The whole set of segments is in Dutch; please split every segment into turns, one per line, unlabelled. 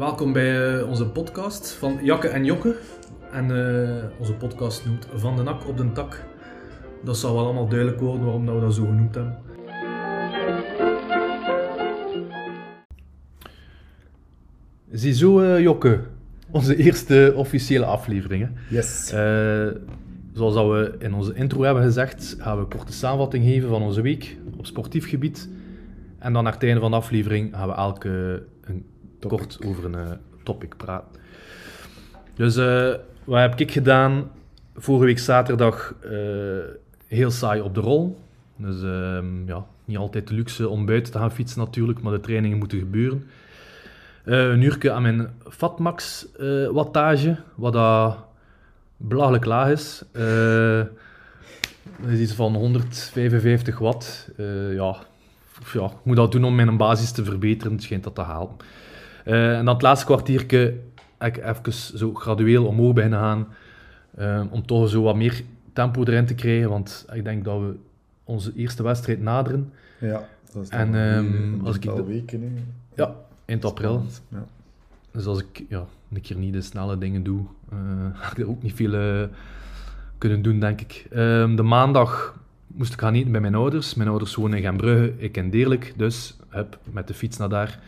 welkom bij eh, onze podcast van Jakke en Jokke. En eh, onze podcast noemt Van de Nak op de Tak. Dat zal wel allemaal duidelijk worden waarom dat we dat zo genoemd hebben. Ziezo, eh Jokke. Onze eerste officiële aflevering. Hè.
Yes.
Eh, zoals dat we in onze intro hebben gezegd, gaan we een korte samenvatting geven van onze week op sportief gebied. En dan naar het einde van de aflevering gaan we elke een Kort over een eh, topic praten. Dus eh, wat heb ik gedaan? Vorige week zaterdag eh, heel saai op de rol. Dus ehm, ja, niet altijd de luxe om buiten te gaan fietsen natuurlijk, maar de trainingen moeten gebeuren. Een uurtje aan mijn Fatmax wattage, wat dat belachelijk laag is. Dat is iets van 155 watt. Ja, ja, ik moet dat doen om mijn basis te verbeteren, het schijnt dat te halen. Eh, en dan het laatste kwartiertje ik even zo gradueel omhoog beginnen gaan, eh, om toch zo wat meer tempo erin te krijgen, want ik denk dat we onze eerste wedstrijd naderen,
Ja, dat is
En,
een
als ik
weken.
Ja, eind april.
Ja.
Dus als ik ja, een keer niet de snelle dingen doe, ga ik er ook niet veel kunnen doen, denk ik. Ehm, de maandag moest ik gaan eten bij mijn ouders. Mijn ouders wonen in Gembrugge, ik in Deerlijk, dus heb met de fiets naar daar.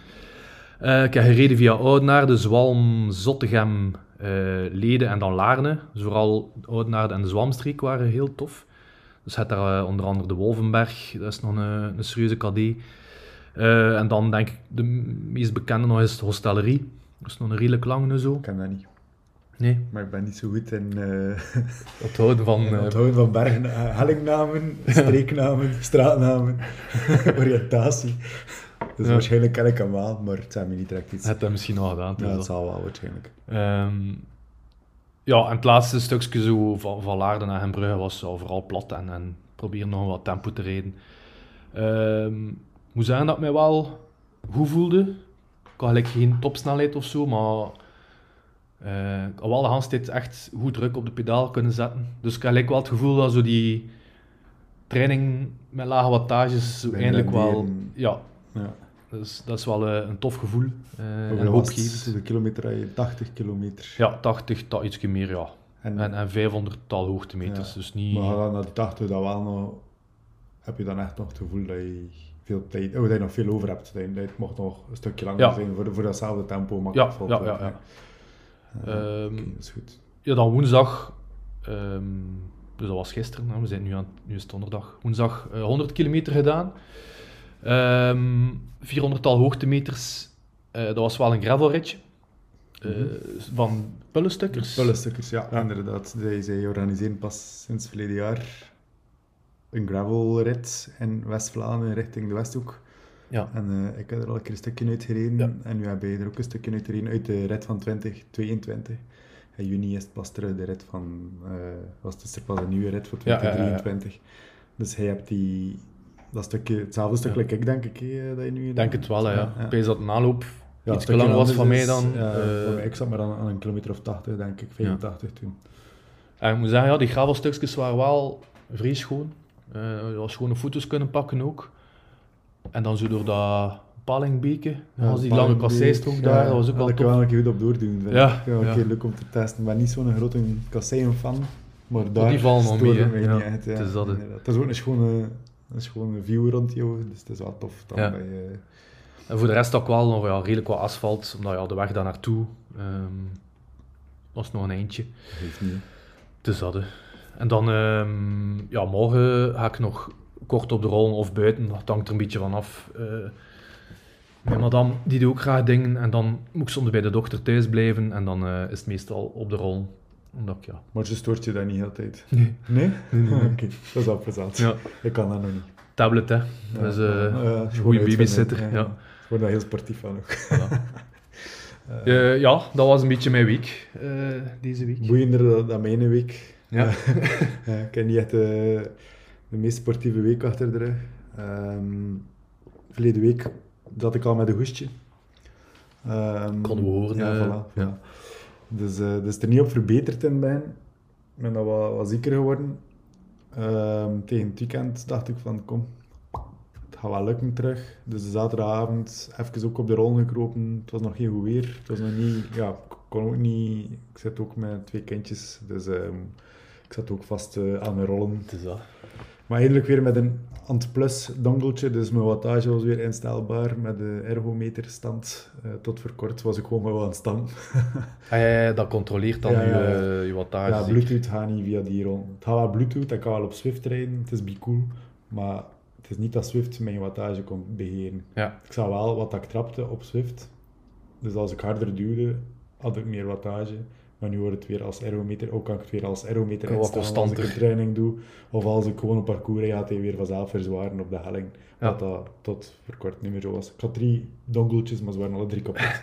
Eh, ik heb gereden via Oudenaarde, de Zwalm, Zottegem, eh, Leden en dan Laarne. Dus vooral Oudenaarde en de Zwamstreek waren heel tof. Dus het daar eh, onder andere de Wolvenberg, dat is nog een, een serieuze KD. En dan denk ik de meest bekende nog is de Hostellerie. Dat is nog een redelijk lange zo.
Ik ken dat niet.
Nee,
Maar ik ben niet zo goed in eh
het houden van...
in
eh,
onthouden van bergen, hellingnamen, streeknamen, straatnamen, oriëntatie. Dus
Ja.
waarschijnlijk ken ik hem wel, maar het zijn me niet direct iets.
het heb misschien al gedaan.
ja,
dat.
zal wel waarschijnlijk.
Ehm, ja, en het laatste stukje zo van, van Laarden naar Hembrugge was zo vooral plat en, en proberen nog wat tempo te rijden. Ik moet zeggen dat ik mij wel goed voelde. Ik had gelijk geen topsnelheid of zo, maar eh, ik had wel de hele tijd echt goed druk op de pedaal kunnen zetten. Dus ik had gelijk wel het gevoel dat zo die training met lage wattages zo
Bijna
eindelijk wel... Ja,
Ja.
dus dat is wel eh, een tof gevoel. eh en
het?
hoopgevend.
De kilometer je 80 kilometer.
Ja, 80, dat ietsje meer, ja.
En,
En, en 500 tal hoogtemeters,
Ja.
dus niet...
Maar dan de 80 dat wel nog, heb je dan echt nog het gevoel dat je veel tijd, oh, dat je nog veel over hebt. Dat je, dat mocht nog een stukje langer
Ja.
zijn voor, voor datzelfde tempo. Makkelijk te
ja, ja, ja. Ehm,
dat is goed.
Ja, dan woensdag, ehm, dus dat was gisteren, we zijn nu aan, nu is het donderdag. Woensdag eh, 100 kilometer gedaan. Ehm 400 tal hoogtemeters, eh, dat was wel een gravelritje. eh,
Mhm.
Van pullenstukkers.
Pullenstukkers, ja, inderdaad. Zij, zij organiseren pas sinds verleden jaar een gravelrit in West-Vlaanderen richting de Westhoek.
Ja.
En eh, ik heb er al een keer een stukje uit gereden.
Ja.
En nu heb je er ook een stukje uit gereden uit de rit van 2022. In juni is het pas terug de rit van... eh, was dus er pas een nieuwe rit voor
Ja, ja, ja, ja.
2023. Dus hij hebt die... Dat stukje, hetzelfde stuk
Ja.
ik, denk ik, hè, dat je nu
denk het wel, hè, ja.
ja.
Weet dat aanloop
Ja,
iets
stukje
langer was
anders
van mij
is,
dan...
ja,
eh,
ik zat maar aan, aan een kilometer of 80, denk ik, 85 toen.
En ik moet zeggen, ja, die gravelstukjes waren wel vrij schoon. Eh je had schone foto's kunnen pakken ook. En dan zo door dat Palingbeke, ja, als die lange kasseistrook daar, dat was ook wel
ik er wel
tof.
een keer goed op doordoen. vind
Ja,
ik. Wel een keer leuk om te testen. Ik ben niet zo'n grote kasseien-fan, maar daar
die vallen mee, Ja,
niet echt.
Het is dat.
Het is ook een schone, een schone view rond jou, dus het is wel tof. Dan
Ja.
bij, eh,
En voor de rest ook wel nog ja, redelijk wat asfalt, omdat ja, de weg daar naartoe ehm, was nog een eindje.
geeft niet.
Dus dat. En dan, ehm, ja, morgen ga ik nog kort op de rol of buiten, dat hangt er een beetje van af. Eh, mijn madame, die doet ook graag dingen, en dan moet ik soms bij de dochter thuis blijven, en dan eh, is het meestal op de rol. Omdat ik, ja...
Maar ze stoort je dat niet altijd.
Nee.
Nee?
Nee, nee, nee.
Oké, dat is wel plezant.
Ja,
Ik kan dat nog niet.
tablet, hè.
Ja,
Dus, eh,
ja, ja,
een goede babysitter, ja.
Ik word daar heel sportief van ook.
Voilà.
Eh,
ja, dat was een beetje mijn week, eh, deze week.
Boeiender dan, dan mijn week.
Ja.
Ik heb niet echt de meest sportieve week achter de rug. Ehm, verleden week zat ik al met een hoestje. Ehm,
Konden we horen,
Ja, voilà.
ja.
Dus, eh dus er niet op verbeterd in ben. Ik ben dat wat, zieker geworden. Ehm, tegen het weekend dacht ik van, kom, het gaat wel lukken terug. Dus zaterdagavond even ook op de rol gekropen. Het was nog geen goed weer. Het was nog niet, ja, ik kon ook niet, ik zit ook met twee kindjes, dus ehm, ik zat ook vast eh, aan mijn rollen.
Het is dat.
Maar eindelijk weer met een Ant-Plus dongeltje, dus mijn wattage was weer instelbaar met de ergometerstand. Eh tot voor kort was ik gewoon maar wel aan het staan.
Ah, ja, ja, dat controleert dan
Ja,
je,
ja.
eh, je wattage.
ja. Bluetooth gaat niet via die rol. Het gaat wel Bluetooth, dat kan wel op Swift rijden, het is cool, maar het is niet dat Swift mijn wattage kon beheren.
Ja,
Ik zag wel wat ik trapte op Swift, dus als ik harder duwde, had ik meer wattage. Maar nu wordt het weer als ergometer, ook kan ik het weer als
Kan
instellen als ik een training doe. Of als ik gewoon een parcours gaat hij weer vanzelf verzwaren op de helling.
Ja.
Wat dat tot voor kort niet meer zo was. Ik had drie dongeltjes, maar ze waren alle drie kapot.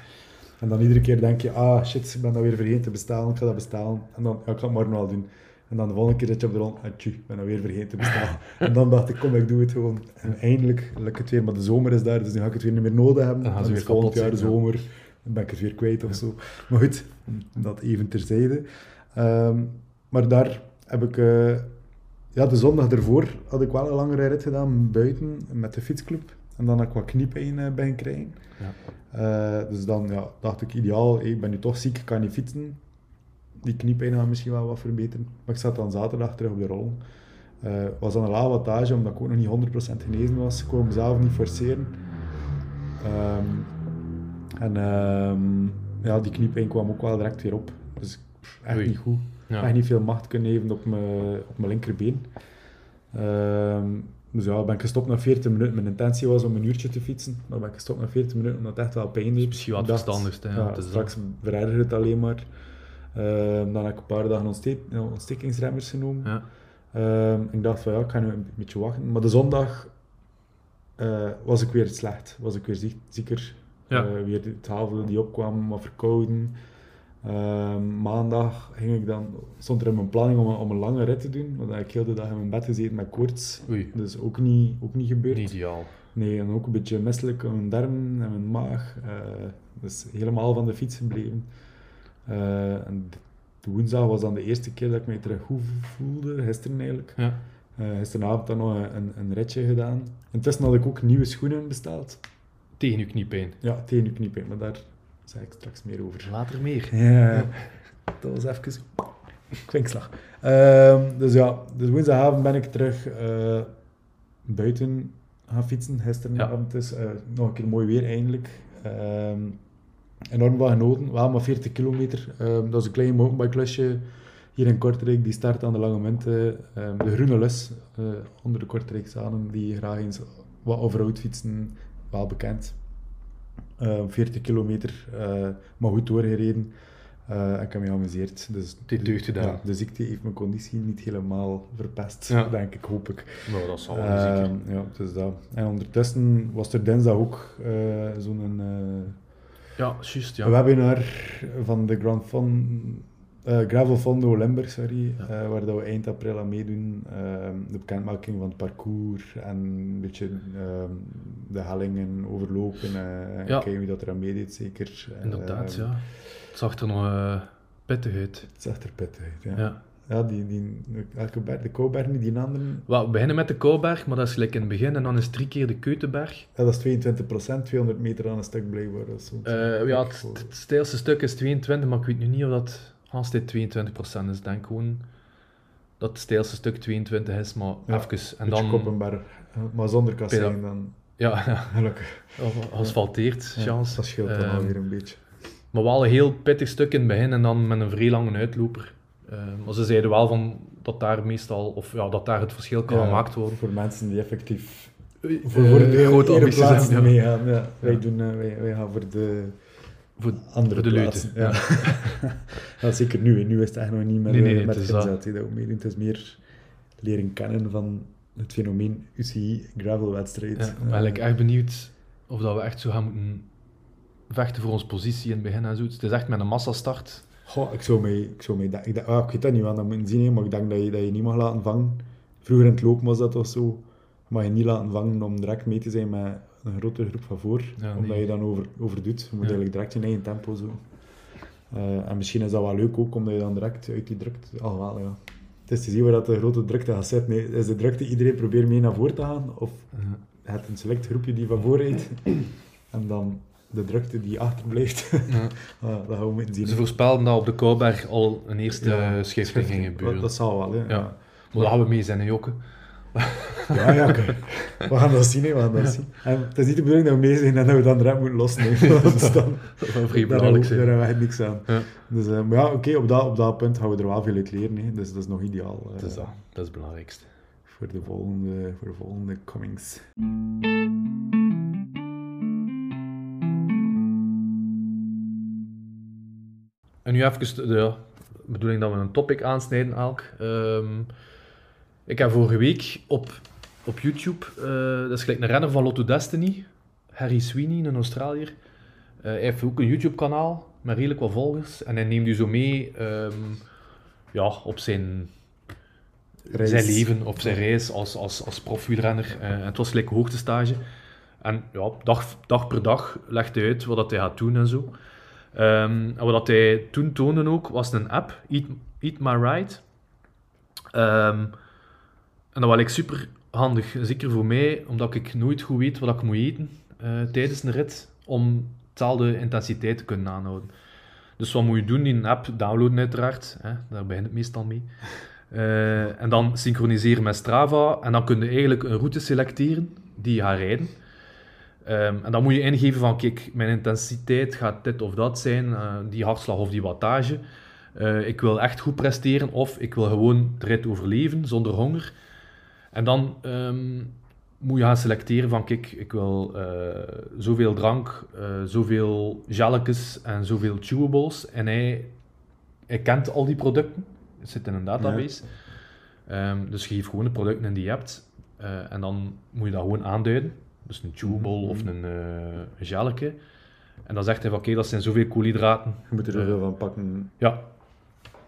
en dan iedere keer denk je, ah shit, ik ben dat weer vergeten te bestellen, ik ga dat bestellen. En dan, ja, ik ga het maar wel doen. En dan de volgende keer zit je op de rond, ah ik ben dat weer vergeten te bestellen. en dan dacht ik, kom, ik doe het gewoon. En eindelijk lukt het weer, maar de zomer is daar, dus nu ga ik het weer niet meer nodig hebben.
Dan gaan ze weer
volgend jaar
zijn, ja.
Dan ben ik het weer kwijt of zo. Maar goed, dat even terzijde. Ehm, maar daar heb ik... eh, ja, de zondag ervoor had ik wel een langere rit gedaan buiten met de fietsclub. En dan had ik wat kniepijn eh, bij krijgen.
ja.
Eh, dus dan ja, dacht ik, ideaal, hey, ik ben nu toch ziek, ik kan niet fietsen. Die kniepijn gaat misschien wel wat verbeteren. Maar ik zat dan zaterdag terug op de rol. Was dan een lage wattage, omdat ik ook nog niet 100% genezen was. Ik kon mezelf niet forceren. Ehm, en ehm, ja, die kniepijn kwam ook wel direct weer op. Dus pff, echt
Oei.
niet goed.
Ja.
Echt niet veel macht kunnen geven op mijn, op mijn linkerbeen. Ehm, dus ja, ben ik gestopt na 40 minuten. Mijn intentie was om een uurtje te fietsen. Maar ben ik gestopt na 40 minuten omdat het echt wel pijn deed.
misschien wat
Ik
verstandigst,
Ja, straks verergert het alleen maar. Ehm, dan heb ik een paar dagen ontste ontstekingsremmers genomen.
Ja.
Ik dacht van ja, ik ga nu een beetje wachten. Maar de zondag eh, was ik weer slecht. Was ik weer ziek, zieker.
Ja.
Eh, weer het halve die opkwam, wat verkouden. Ehm, maandag ging ik dan, stond er in mijn planning om een, om een lange rit te doen. Maar dan heb ik heel de dag in mijn bed gezeten met koorts.
Oei,
Dus ook niet, ook niet gebeurd.
niet ideaal.
Nee, en ook een beetje misselijk aan mijn darmen en mijn maag. eh, dus helemaal van de fiets gebleven. Eh, en de woensdag was dan de eerste keer dat ik mij terug goed voelde, gisteren eigenlijk.
Ja.
Gisteravond dan nog een, een ritje gedaan. Intussen had ik ook nieuwe schoenen besteld.
Tegen je kniepijn.
Ja, tegen je kniepen, maar daar zeg ik straks meer over.
Later meer.
Ja, dat was even kwinkslag. Ehm, dus ja, dus woensdagavond ben ik terug eh, buiten gaan fietsen. Gisteravond is eh, nog een keer mooi weer eindelijk. Ehm, enorm van genoten. Wel maar 40 kilometer. Ehm, dat is een klein mountainbike-klusje hier in Kortrijk. Die start aan de Lange Mente. Ehm, de Groene Lus, eh, onder de Kortrijksanen, die graag eens wat offroad fietsen. Wel bekend. Eh, 40 kilometer, eh, maar goed doorgereden. Eh, en ik heb me geamuseerd. Dus
Dit deugd gedaan.
Ja, de ziekte heeft mijn conditie niet helemaal verpest,
Ja.
denk ik, hoop ik.
Nou, dat zal wel zeker.
Ehm, ja, dus dat. En ondertussen was er dinsdag ook eh, zo'n eh,
Ja, juist, ja.
een webinar van de Grand Fon, eh, Gravel Fondo Limburg, sorry,
Ja.
eh, waar dat we eind april aan meedoen. Ehm, de bekendmaking van het parcours en een beetje ehm, de hellingen overlopen eh, en
Ja.
kijken wie dat er aan meedeed, zeker.
Inderdaad,
Ehm,
ja. Het zag er nog pittig uit.
Het zag er pittig uit,
Ja.
ja. Ja, die, die, elke berg, de Kouberg niet, die andere,
Wel, we beginnen met de Kouberg, maar dat is gelijk in het begin. En dan is het drie keer de Keutenberg.
ja, dat is 22% 200 meter aan een stuk blijkbaar. Dat is zo-
ja, het steilste stuk is 22, maar ik weet nu niet of dat altijd 22% is. Denk gewoon dat het steilste stuk 22 is, maar
Ja,
even. En dan,
Koppenberg, eh, maar zonder kassein dan.
ja, ja,
Gelukkig.
asfalteerd,
Ja,
chance.
dat scheelt dan
Ehm,
alweer een beetje.
Maar wel een heel pittig stuk in het begin en dan met een vrij lange uitloper. Eh, maar ze zeiden wel van dat daar meestal, of ja, dat daar het verschil kan
Ja,
gemaakt worden.
Voor mensen die effectief
Eh,
voor, voor de
grote ambities hebben, ja.
meegaan. Ja. Wij, doen, eh, wij, wij gaan voor de
Voor
andere
de
plaatsen.
leuten.
Ja. ja, zeker nu. hè. Nu is het echt nog niet met,
Nee, nee,
eh,
het
met inzet
dat.
dat we meedoen. Het is meer leren kennen van het fenomeen UCI gravelwedstrijd.
Ja, ik ben eigenlijk echt benieuwd of dat we echt zo gaan moeten vechten voor onze positie in het begin en zo. Het is echt met een massastart.
Goh, ik zou mij, ik zou mij ik, ah, ik weet dat niet, want dat moeten zien, maar ik denk dat je, dat je niet mag laten vangen. Vroeger in het lopen was dat toch zo. Mag je niet laten vangen om direct mee te zijn met een grotere groep van voor.
Ja,
omdat
nee.
je dan over, overdoet. Je moet
Ja.
eigenlijk direct je eigen tempo zo. Eh, en misschien is dat wel leuk ook, omdat je dan direct uit die drukte... Oh, wel, ja. Het is te zien waar dat de grote drukte gaat zitten. Is de drukte iedereen probeert mee naar voren te gaan? Of hebt een select groepje die van voor rijdt. en dan de drukte die achterblijft.
Ja.
Dat gaan we moeten zien.
Ze voorspelden dat op de Kouberg al een eerste
Ja,
schifting ging gebeuren.
dat zal wel, hè.
Ja. Maar daar gaan we mee zijn, Jokke.
Ja, ja, oké. We gaan dat zien, hè. We gaan dat zien. En het is niet de bedoeling dat we mee zijn en dat we dan direct moeten losnemen. Dan,
Dat zou vrij
daar, hebben we, daar
zijn.
hebben we echt niks aan.
Ja.
Dus, eh, maar ja, oké, op, dat, op dat punt gaan we er wel veel uit leren. Hè. Dus dat is nog ideaal eh,
Dat is dat. Dat is het belangrijkste.
voor, de volgende, voor de volgende comings.
En nu even de ja, bedoeling dat we een topic aansnijden elk. Ehm, ik heb vorige week op, op YouTube, eh, dat is gelijk een renner van Lotto Destiny, Harry Sweeney, een Australiër. Eh, hij heeft ook een YouTube kanaal met redelijk wat volgers. En hij neemt u zo mee ehm, ja, op zijn,
Reis.
zijn leven, op zijn reis als, als, als profwielrenner. Eh, en het was gelijk hoogtestage. En ja, dag, dag per dag legt hij uit wat dat hij gaat doen en zo. Ehm, en wat dat hij toen toonde ook, was een app, Eat, Eat My Ride. Ehm, en dat was ik super handig, zeker voor mij, omdat ik nooit goed weet wat ik moet eten eh, tijdens een rit, om dezelfde intensiteit te kunnen aanhouden. Dus wat moet je doen? Die app downloaden uiteraard, hè, daar begint het meestal mee. Eh, en dan synchroniseren met Strava, en dan kun je eigenlijk een route selecteren die je gaat rijden. Ehm, en dan moet je ingeven van, kijk, mijn intensiteit gaat dit of dat zijn, eh, die hartslag of die wattage. Ik wil echt goed presteren of ik wil gewoon de rit overleven zonder honger. En dan ehm, moet je gaan selecteren van, kijk, ik wil eh, zoveel drank, eh, zoveel gelletjes en zoveel chewables. En hij, hij kent al die producten, het zit in een database. Ehm, dus je geeft gewoon de producten in die je hebt. eh, en dan moet je dat gewoon aanduiden. Dus een chewable of een, eh een gelletje. En dan zegt hij van, oké, dat zijn zoveel koolhydraten.
Je moet er zoveel van pakken.
Ja.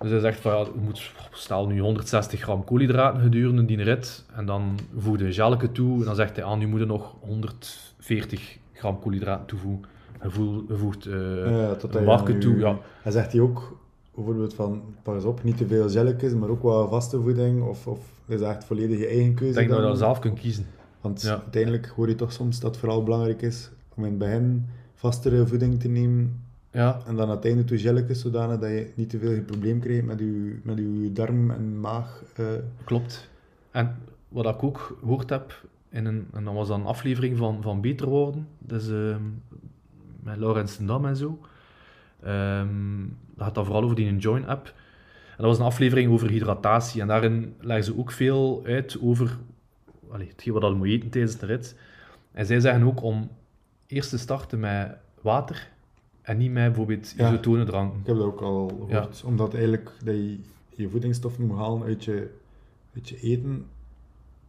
Dus hij zegt van, ja, je moet, stel nu 160 gram koolhydraten gedurende die rit. En dan voeg je gelletje toe. En dan zegt hij, ah, nu moet je nog 140 gram koolhydraten toevoegen. Je voegt eh
Ja, tot hij aan
toe, ja.
Hij zegt hij ook bijvoorbeeld van, pas op, niet te veel gelletjes, maar ook wat vaste voeding. Of, of is dat echt volledig je eigen keuze?
Ik denk dat je dat zelf kunt kiezen.
Want
Ja.
uiteindelijk hoor je toch soms dat het vooral belangrijk is om in het begin vastere voeding te nemen
Ja,
en dan aan het einde toe gelletjes, zodanig dat je niet te veel een probleem krijgt met je, met je darm en maag. eh.
Klopt. En wat ik ook gehoord heb, in een, en dat was dan een aflevering van, van Beter Worden, dus ehm, met Laurens Dam en zo. Ehm, dat gaat dan vooral over die Join-app. En dat was een aflevering over hydratatie. En daarin leggen ze ook veel uit over allee, hetgeen wat je moet eten tijdens de rit. En zij zeggen ook om eerst te starten met water en niet met bijvoorbeeld
Ja.
isotone dranken.
Ik heb dat ook al gehoord. Omdat eigenlijk dat je je voedingsstoffen moet halen uit je, uit je eten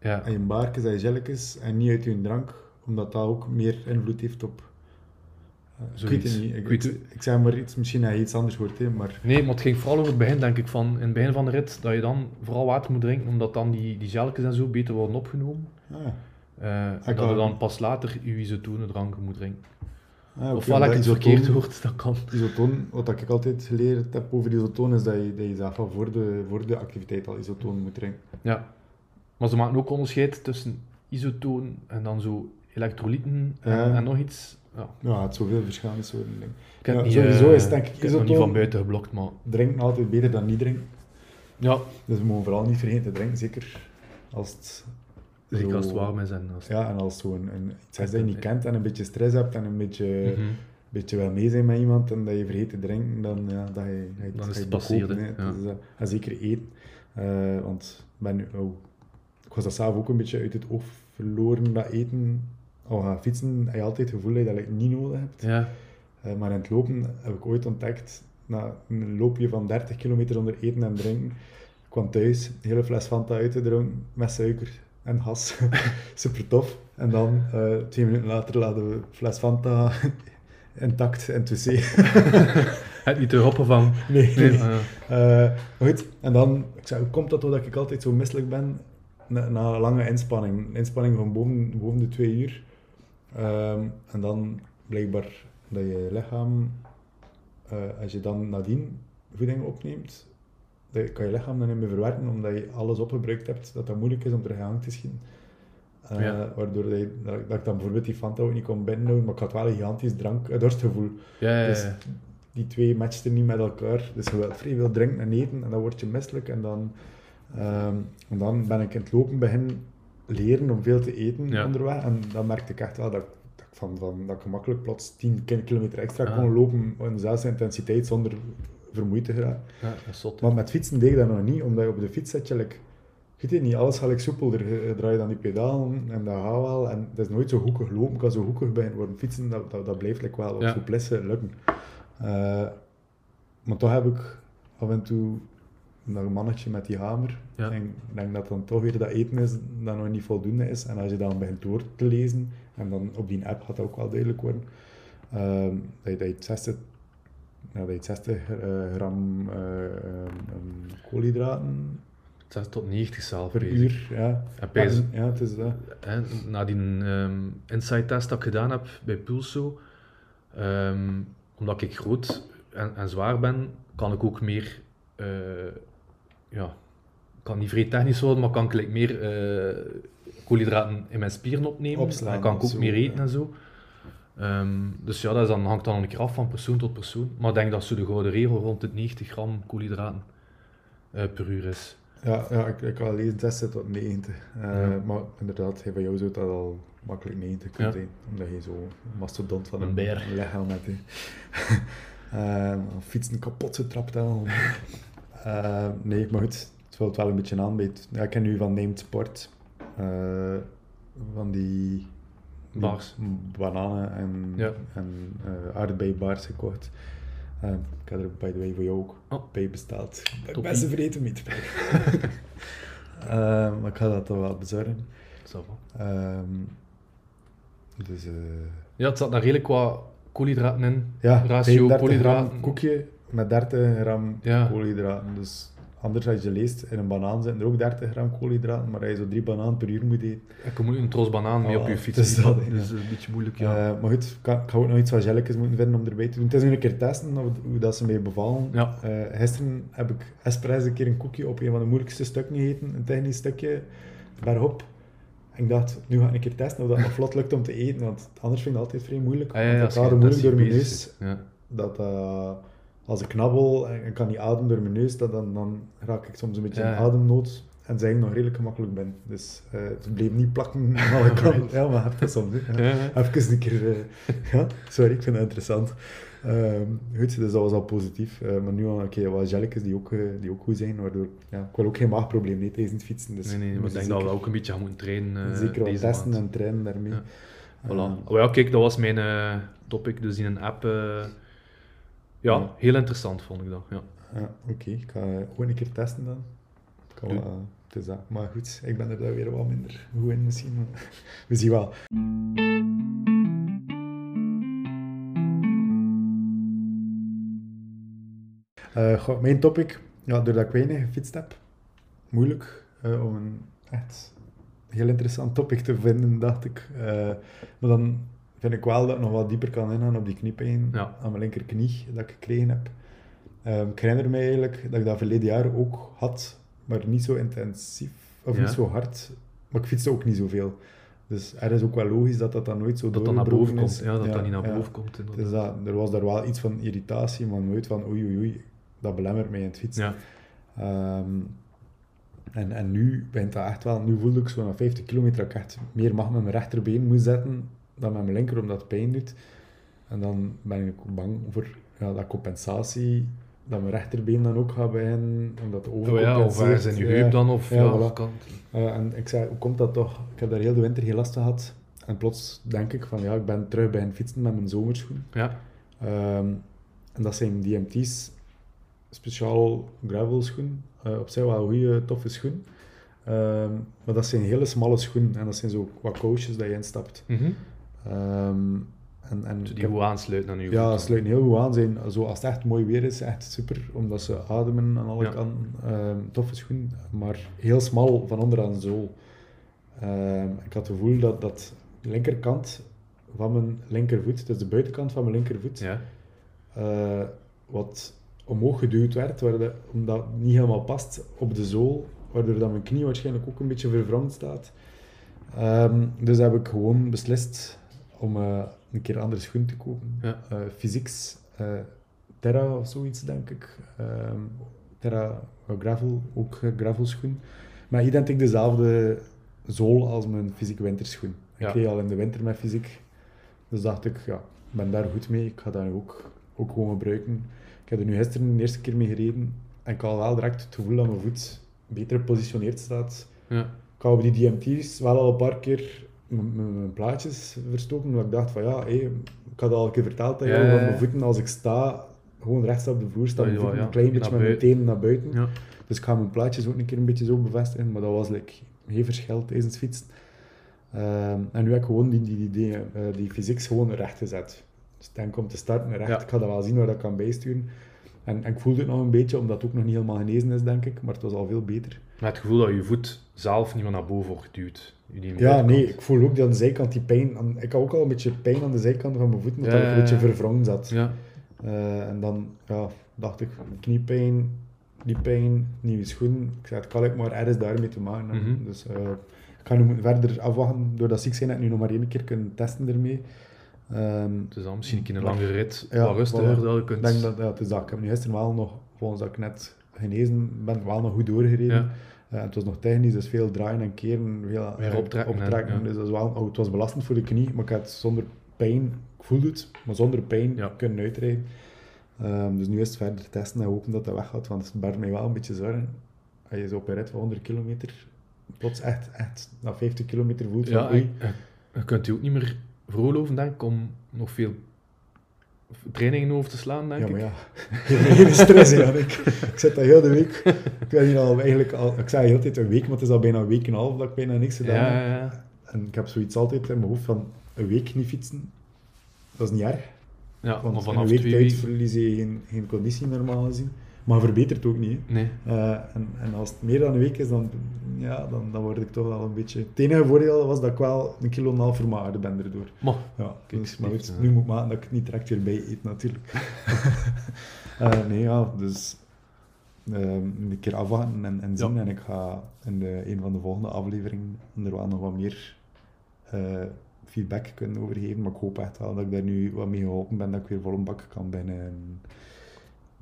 Ja.
en je baartjes en je gelletjes en niet uit je drank, omdat dat ook meer invloed heeft op... eh, ik weet
Zoiets.
het niet. Ik,
weet
ik, ik zeg maar iets, misschien dat je iets anders hoort, hè, maar...
Nee, maar het ging vooral over het begin, denk ik, van in het begin van de rit, dat je dan vooral water moet drinken, omdat dan die, die gelletjes en zo beter worden opgenomen.
Ah,
Eh, en dat je dan pas later je isotone drank moet drinken.
Ah, oké,
Ofwel ik
omdat
het
isotoon-
verkeerd hoort, dat kan.
Isotoon, wat ik altijd geleerd heb over isotoon, is dat je, dat je zelf al voor de, voor de activiteit al isotoon moet drinken.
Ja. Maar ze maken ook onderscheid tussen isotoon en dan zo elektrolyten en, nog iets. Ja,
Ja, het zoveel verschillende soorten dingen.
ik
Ja, sowieso
eh,
is denk ik
ik nog niet
isotoon-
van buiten geblokt, maar...
Drinken altijd beter dan niet drinken.
Ja,
Dus we mogen vooral niet vergeten te drinken, zeker als het...
zeker
zo-
als het warm is en als...
Ja, en als zo'n iets dat je niet kent en een beetje stress hebt en een beetje,
Mhm.
beetje wel mee zijn met iemand en dat je vergeet te drinken, dan ja, dat je, je,
Dan is het passeerd. Ja.
Dus, en zeker eten. Eh, want ik ben nu, oh, ik was dat zelf ook een beetje uit het oog verloren, dat eten. Al gaan fietsen heb je altijd het gevoel dat je dat niet nodig hebt.
Ja,
Eh, maar in het lopen heb ik ooit ontdekt, na een loopje van 30 kilometer onder eten en drinken, kwam thuis, een hele fles Fanta uit te drinken met suiker en gas. Super tof. En dan, eh, twee minuten later, laden we fles Fanta intact in het wc.
het niet te hoppen van...
nee,
Nee,
nee.
ah.
Eh, goed, en dan, ik zei, hoe komt dat dat ik altijd zo misselijk ben na, na een lange inspanning? Een inspanning van boven, boven de twee uur. Ehm, en dan blijkbaar dat je lichaam, eh, als je dan nadien voeding opneemt, dat kan je lichaam dan niet meer verwerken, omdat je alles opgebruikt hebt, dat dat moeilijk is om terug aan te schieten. Uh,
Ja.
Waardoor dat, je- dat, dat ik dan bijvoorbeeld die Fanta ook niet kon binnenhouden, maar ik had wel een gigantisch drank, eh, dorstgevoel.
Ja, ja,
Dus die twee matchten niet met elkaar. Dus je wilt vrij veel drinken en eten en dan word je misselijk. En dan, ehm, en dan ben ik in het lopen beginnen leren om veel te eten onderweg. En dan merkte ik echt wel dat, ik- dat, ik, van, van, dat ik gemakkelijk plots 10 ki- kilometer extra
Ah.
kon lopen in dezelfde intensiteit zonder vermoeid te geraken.
ja, dat is zot.
Maar met fietsen deed ik dat nog niet, omdat je op de fiets zit je like, je weet niet, alles gaat like soepelder. Je, je draait aan die pedalen en dat gaat wel. En het is nooit zo hoekig lopen, ik kan zo hoekig beginnen worden fietsen, dat, dat, dat blijft like, wel op
Ja.
souplesse lukken. Eh, maar toch heb ik af en toe dat mannetje met die hamer.
Ja.
En ik denk dat dan toch weer dat eten is dat nog niet voldoende is. En als je dan begint door te lezen, en dan op die app gaat dat ook wel duidelijk worden, ehm, dat, je, dat je 60, ja, dat je 60 eh, gram koolhydraten
60 tot 90 zelf.
per
bezig.
uur. Ja,
En
ja, het is dat.
hè, na die ehm inside test dat ik gedaan heb bij Pulso, ehm, omdat ik groot en, en zwaar ben, kan ik ook meer, eh, ja, kan niet vrij technisch worden, maar kan ik like, meer eh, koolhydraten in mijn spieren opnemen.
Opslaan
en kan ik ook
zo,
meer eten
ja.
en zo. Ehm, dus ja, dat is dan, hangt dan een keer af van persoon tot persoon. Maar ik denk dat zo de gouden regel rond de 90 gram koolhydraten eh, per uur is.
Ja, ja ik, ik had lezen 60 tot 90. Eh,
Ja.
Maar inderdaad, bij jou zou dat al makkelijk 90 kunnen
Ja.
zijn. Omdat je zo mastodont van
Een
een,
beer.
lichaam hebt. Eh, fietsen kapot getrapt al. Nee, maar goed, het valt wel een beetje aan bij het... Ja, ik ken nu van Named Sport. van die...
Bars.
Bananen en,
Ja.
en eh gekocht. Eh, ik heb er by the way voor jou ook
Oh.
bij besteld. Ik ben best vergeten mee te Eh, maar ik ga dat toch wel bezorgen. Ehm, dus
Ja, het zat daar redelijk qua koolhydraten in.
ja,
Ratio
35
koolhydraten.
koekje met 30 gram
Ja.
koolhydraten. Dus anders als je leest, in een banaan zitten er ook 30 gram koolhydraten, maar als je zo drie bananen per uur moet eten.
Je moet een tros banaan mee op je fiets.
is dat, hè.
dus dat is een beetje moeilijk, ja.
Eh, maar goed, ik ga, ik ga ook nog iets wat gelletjes moeten vinden om erbij te doen. Het is nu een keer testen hoe, hoe dat ze mij bevallen.
Ja.
Eh, gisteren heb ik expres een keer een koekje op een van de moeilijkste stukken gegeten, een technisch stukje, bergop. En ik dacht, nu ga ik een keer testen of dat nog vlot lukt om te eten, want anders vind ik het altijd vrij moeilijk.
Ah, ja,
want
ja,
ik moeilijk door mijn neus.
Ja.
Dat eh, als ik knabbel en ik kan niet ademen door mijn neus, dat, dan, dan raak ik soms een beetje in ademnood. En zij nog redelijk gemakkelijk ben. Dus eh, het bleef niet plakken aan alle kanten. Ja, maar heb dat soms. hè. Ja.
Ja, ja.
Even een keer... eh, ja, sorry, ik vind dat interessant. Ehm, goed, dus dat was al positief. Eh, maar nu al keer wat gelletjes die ook, die ook goed zijn, waardoor... Ja, ik wil ook geen maagprobleem nee, tijdens het fietsen. Dus
Nee, nee, maar ik denk dat we ook een beetje gaan moeten trainen
Zeker wat
deze
testen
maand.
en trainen daarmee.
Ja.
Eh,
Voilà. Oh ja, kijk, dat was mijn topic, dus in een app. Ja,
Ja.
heel interessant vond ik dat. Ja.
Ja, oké. Ik ga gewoon een keer testen dan. Ik kan
Doe.
wel, eh, het is. Maar goed, ik ben er daar weer wat minder goed in misschien. maar We zien wel. Eh, goh, mijn topic, ja, doordat ik weinig gefietst heb, moeilijk eh, om een echt heel interessant topic te vinden, dacht ik. Maar dan vind ik wel dat ik nog wat dieper kan ingaan op die kniepijn
Ja.
aan mijn linkerknie dat ik gekregen heb. Ehm, ik herinner me eigenlijk dat ik dat verleden jaar ook had, maar niet zo intensief of
Ja.
niet zo hard. Maar ik fietste ook niet zoveel. Dus er is ook wel logisch dat dat dan nooit zo
Dat dat naar boven komt. Ja, dat dat niet naar boven komt.
Dus dat, er was daar wel iets van irritatie, maar nooit van oei oei oei, dat belemmert mij in het fietsen. Ehm, en, en nu begint dat echt wel, nu voelde ik zo na 50 kilometer dat ik echt meer mag met mijn rechterbeen moet zetten dan met mijn linker, omdat pijn doet. En dan ben ik ook bang voor ja, dat compensatie, dat mijn rechterbeen dan ook gaat beginnen, omdat het
Oh ja,
overcompenseert.
of waar is in je heup dan? Of
Ja,
ja,
voilà. Eh, en ik zei, hoe komt dat toch? Ik heb daar heel de winter geen last van gehad. En plots denk ik van, ja, ik ben terug bij het fietsen met mijn zomerschoen.
Ja,
Ehm, en dat zijn DMT's, speciaal gravel schoen. Eh, op zich wel een goede, toffe schoen. Ehm, maar dat zijn hele smalle schoenen en dat zijn zo wat kousjes dat je instapt.
Mhm.
Ehm, en, en
die goed aansluiten aan
ja,
voeten.
sluiten heel goed aan. Zijn, zo, als het echt mooi weer is, echt super, omdat ze ademen aan alle
Ja.
kanten. Ehm, toffe schoen, maar heel smal van onder aan de zool. Ehm, ik had het gevoel dat, dat de linkerkant van mijn linkervoet, dus de buitenkant van mijn linkervoet,
Ja,
eh, wat omhoog geduwd werd, waar de- omdat het niet helemaal past op de zool, waardoor dat mijn knie waarschijnlijk ook een beetje verwrongen staat. Ehm, dus heb ik gewoon beslist om eh, een keer een andere schoen te kopen.
Ja.
Eh, Physics eh, Terra of zoiets, denk ik. Ehm, Terra Gravel, ook eh, gravelschoen. Maar identiek dezelfde zool als mijn fysiek winterschoen. Ik reed al in de winter met fysiek. Dus dacht ik, ja, ik ben daar goed mee. Ik ga dat ook, ook gewoon gebruiken. Ik heb er nu gisteren de eerste keer mee gereden. En ik had wel direct het gevoel dat mijn voet beter gepositioneerd staat.
Ja.
Ik had op die DMT's wel al een paar keer mijn plaatjes verstoken. Omdat ik dacht van ja, ik had al een keer verteld dat
Ja,
jou,
ja.
mijn voeten als ik sta, gewoon rechts op de vloer staan,
Ja, ja,
een klein beetje met mijn tenen naar buiten.
Ja.
Dus ik ga mijn plaatjes ook een keer een beetje zo bevestigen, maar dat was like, geen verschil tijdens het fietsen. Ehm, en nu heb ik gewoon die, die, die, eh, die physics gewoon recht gezet. Dus ik denk om te starten recht, ik ga dat wel zien waar dat kan bijsturen. En, en ik voelde het nog een beetje, omdat het ook nog niet helemaal genezen is, denk ik, maar het was al veel beter.
Met het gevoel dat je voet zelf niet meer naar boven wordt geduwd.
Ja, nee, ik voel ook die aan de zijkant die pijn. aan- ik had ook al een beetje pijn aan de zijkant van mijn voeten, omdat
Ja,
ik een beetje verwrongen zat.
Ja.
Eh, en dan ja, dacht ik, kniepijn, die pijn, nieuwe schoen. Ik zei, het kan ik maar ergens daarmee te maken.
Mhm.
Dus eh, ik ga nu verder afwachten. Doordat ziek zijn, heb ik nu nog maar één keer kunnen testen ermee. Ehm,
Dus dan misschien een keer een lange rit,
Ja,
wat rustiger,
voilà.
dat je
ik
kunt...
denk dat, ja, het is dat. Ik heb nu gisteren wel nog, volgens dat ik net genezen ben, wel nog goed doorgereden.
Ja.
Eh, het was nog technisch, dus veel draaien en keren, veel
Weer optrekken ja.
Dus dat is wel, oh, het was belastend voor de knie, maar ik had zonder pijn, ik voelde het, maar zonder pijn
Ja.
kunnen uitrijden. Ehm, dus nu is het verder testen en hopen dat dat weggaat, want het baart mij wel een beetje zorgen. Als je zo op een rit van 100 kilometer plots echt, echt na 50 kilometer voelt van
Ja,
oei,
je, je kunt je ook niet meer veroorloven, denk ik, om nog veel trainingen over te slaan, denk
Ja,
ik.
maar ja, hele stress, ja. Ik, ik zit daar heel de week. Ik weet niet al, eigenlijk al, ik zei de hele tijd een week, maar het is al bijna een week en een half dat ik bijna niks gedaan
ja,
heb.
ja, ja.
En ik heb zoiets altijd in mijn hoofd van een week niet fietsen, dat is niet erg.
Ja,
Want
vanaf
een week tijd verlies je geen, geen conditie normaal gezien. Maar verbetert ook niet.
Nee.
Eh, en, en als het meer dan een week is, dan, ja, dan, dan word ik toch wel een beetje... Het enige voordeel was dat ik wel een kilo en een half ben erdoor.
Maar,
Ja,
Kijk,
dus, maar goed,
ja.
nu moet ik maken dat ik het niet direct weer bij eet, natuurlijk. Eh, nee, ja, dus ehm, een keer afwachten en, en zien.
Ja.
En ik ga in de, een van de volgende afleveringen er wel nog wat meer eh, feedback kunnen over geven. Maar ik hoop echt wel dat ik daar nu wat mee geholpen ben, dat ik weer vol een bak kan binnen,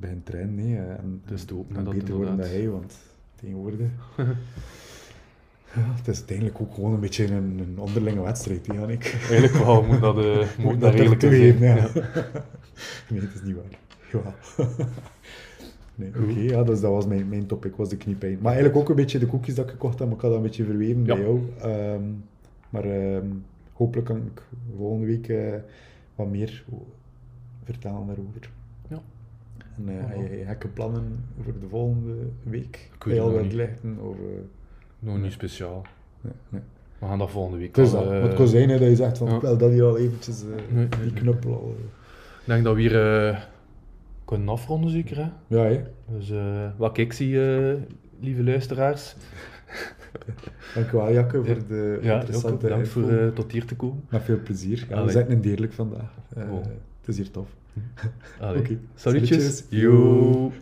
binnen trainen. Nee, eh, en,
Het is te hopen,
en
dat
beter worden dan hij, want tegenwoordig... Ja, het is uiteindelijk ook gewoon een beetje een, een onderlinge wedstrijd, die ik.
eigenlijk wel, moet dat, eh moet
dat
redelijk
toegeven, ja.
Ja.
nee, het is niet waar. Ja. nee, oké, ja, dus dat was mijn, mijn topic, was de kniepijn. Maar eigenlijk ook een beetje de koekjes dat ik gekocht heb, maar ik had dat een beetje verweven
Ja.
bij jou. Ehm, maar ehm, hopelijk kan ik volgende week eh, wat meer vertellen daarover. En eh, heb je gekke plannen voor de volgende week?
Ik weet het
Heel
nog
wat lichten? Of, eh,
Nog niet speciaal.
nee, nee.
We gaan dat volgende week
Het is
al,
dat.
eh,
het kan zijn hè, dat je zegt van,
ja.
wil dat hier al eventjes, eh,
nee,
die knuppel al... eh.
Ik denk dat we hier eh, kunnen afronden, zeker. Hè?
Ja, hè?
Dus eh, wat ik zie, eh, lieve luisteraars.
Dank u wel, Jacke, voor de
Ja,
interessante
bedankt
info.
voor eh, tot hier te komen.
Met veel plezier. Ja, we zijn een deerlijk vandaag. Eh,
Oh.
Het is hier tof. Oké.
Salutjes.
Salutjes.
Yo.